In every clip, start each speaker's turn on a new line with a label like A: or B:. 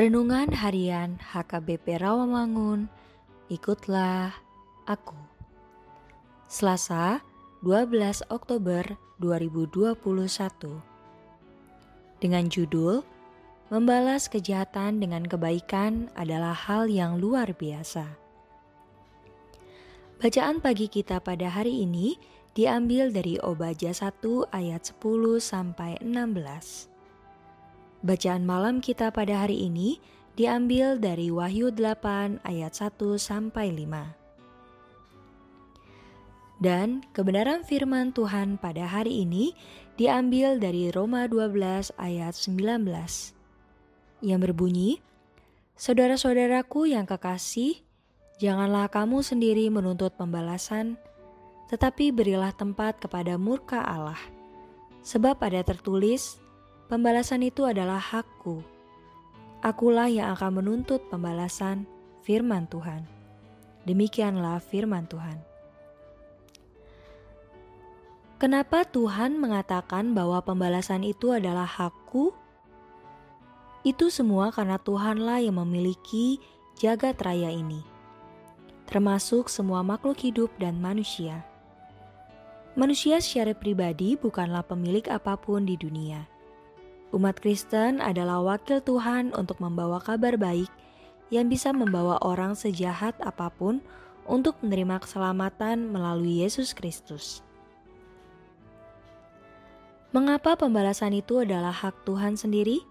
A: Renungan Harian HKBP Rawamangun, ikutlah aku. Selasa, 12 Oktober 2021. Dengan judul Membalas kejahatan dengan kebaikan adalah hal yang luar biasa. Bacaan pagi kita pada hari ini diambil dari Obaja 1 ayat 10 sampai 16. Bacaan malam kita pada hari ini diambil dari Wahyu 8 ayat 1 sampai 5. Dan kebenaran firman Tuhan pada hari ini diambil dari Roma 12 ayat 19 yang berbunyi, Saudara-saudaraku yang kekasih, janganlah kamu sendiri menuntut pembalasan, tetapi berilah tempat kepada murka Allah. Sebab ada tertulis, Pembalasan itu adalah hakku. Akulah yang akan menuntut pembalasan firman Tuhan. Demikianlah firman Tuhan. Kenapa Tuhan mengatakan bahwa pembalasan itu adalah hakku? Itu semua karena Tuhanlah yang memiliki jagat raya ini, termasuk semua makhluk hidup dan manusia. Manusia secara pribadi bukanlah pemilik apa pun di dunia Umat Kristen adalah wakil Tuhan untuk membawa kabar baik yang bisa membawa orang sejahat apa pun untuk menerima keselamatan melalui Yesus Kristus. Mengapa pembalasan itu adalah hak Tuhan sendiri?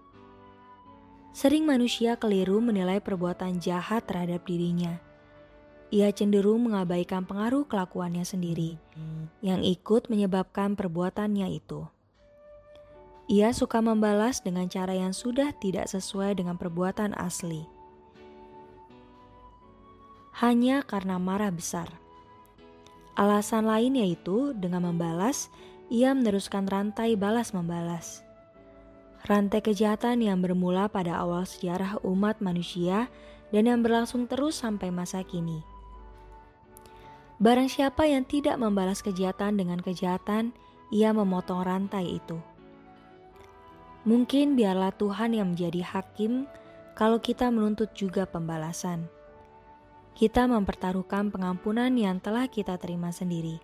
A: Sering manusia keliru menilai perbuatan jahat terhadap dirinya. Ia cenderung mengabaikan pengaruh kelakuannya sendiri, yang ikut menyebabkan perbuatannya itu. Ia suka membalas dengan cara yang sudah tidak sesuai dengan perbuatan asli. Hanya karena marah besar. Alasan lain yaitu dengan membalas, ia meneruskan rantai balas-membalas. Rantai kejahatan yang bermula pada awal sejarah umat manusia dan yang berlangsung terus sampai masa kini. Barang siapa yang tidak membalas kejahatan dengan kejahatan, ia memotong rantai itu. Mungkin biarlah Tuhan yang menjadi hakim kalau kita menuntut juga pembalasan. Kita mempertaruhkan pengampunan yang telah kita terima sendiri.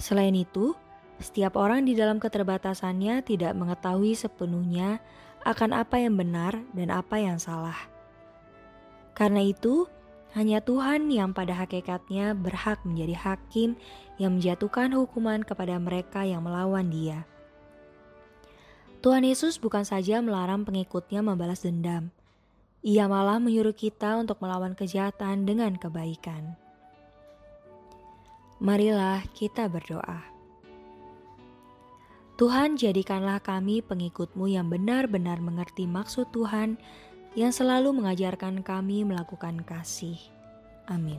A: Selain itu, setiap orang di dalam keterbatasannya tidak mengetahui sepenuhnya akan apa yang benar dan apa yang salah. Karena itu, hanya Tuhan yang pada hakikatnya berhak menjadi hakim yang menjatuhkan hukuman kepada mereka yang melawan Dia. Tuhan Yesus bukan saja melarang pengikutnya membalas dendam, ia malah menyuruh kita untuk melawan kejahatan dengan kebaikan. Marilah kita berdoa. Tuhan jadikanlah kami pengikutmu yang benar-benar mengerti maksud Tuhan yang selalu mengajarkan kami melakukan kasih. Amin.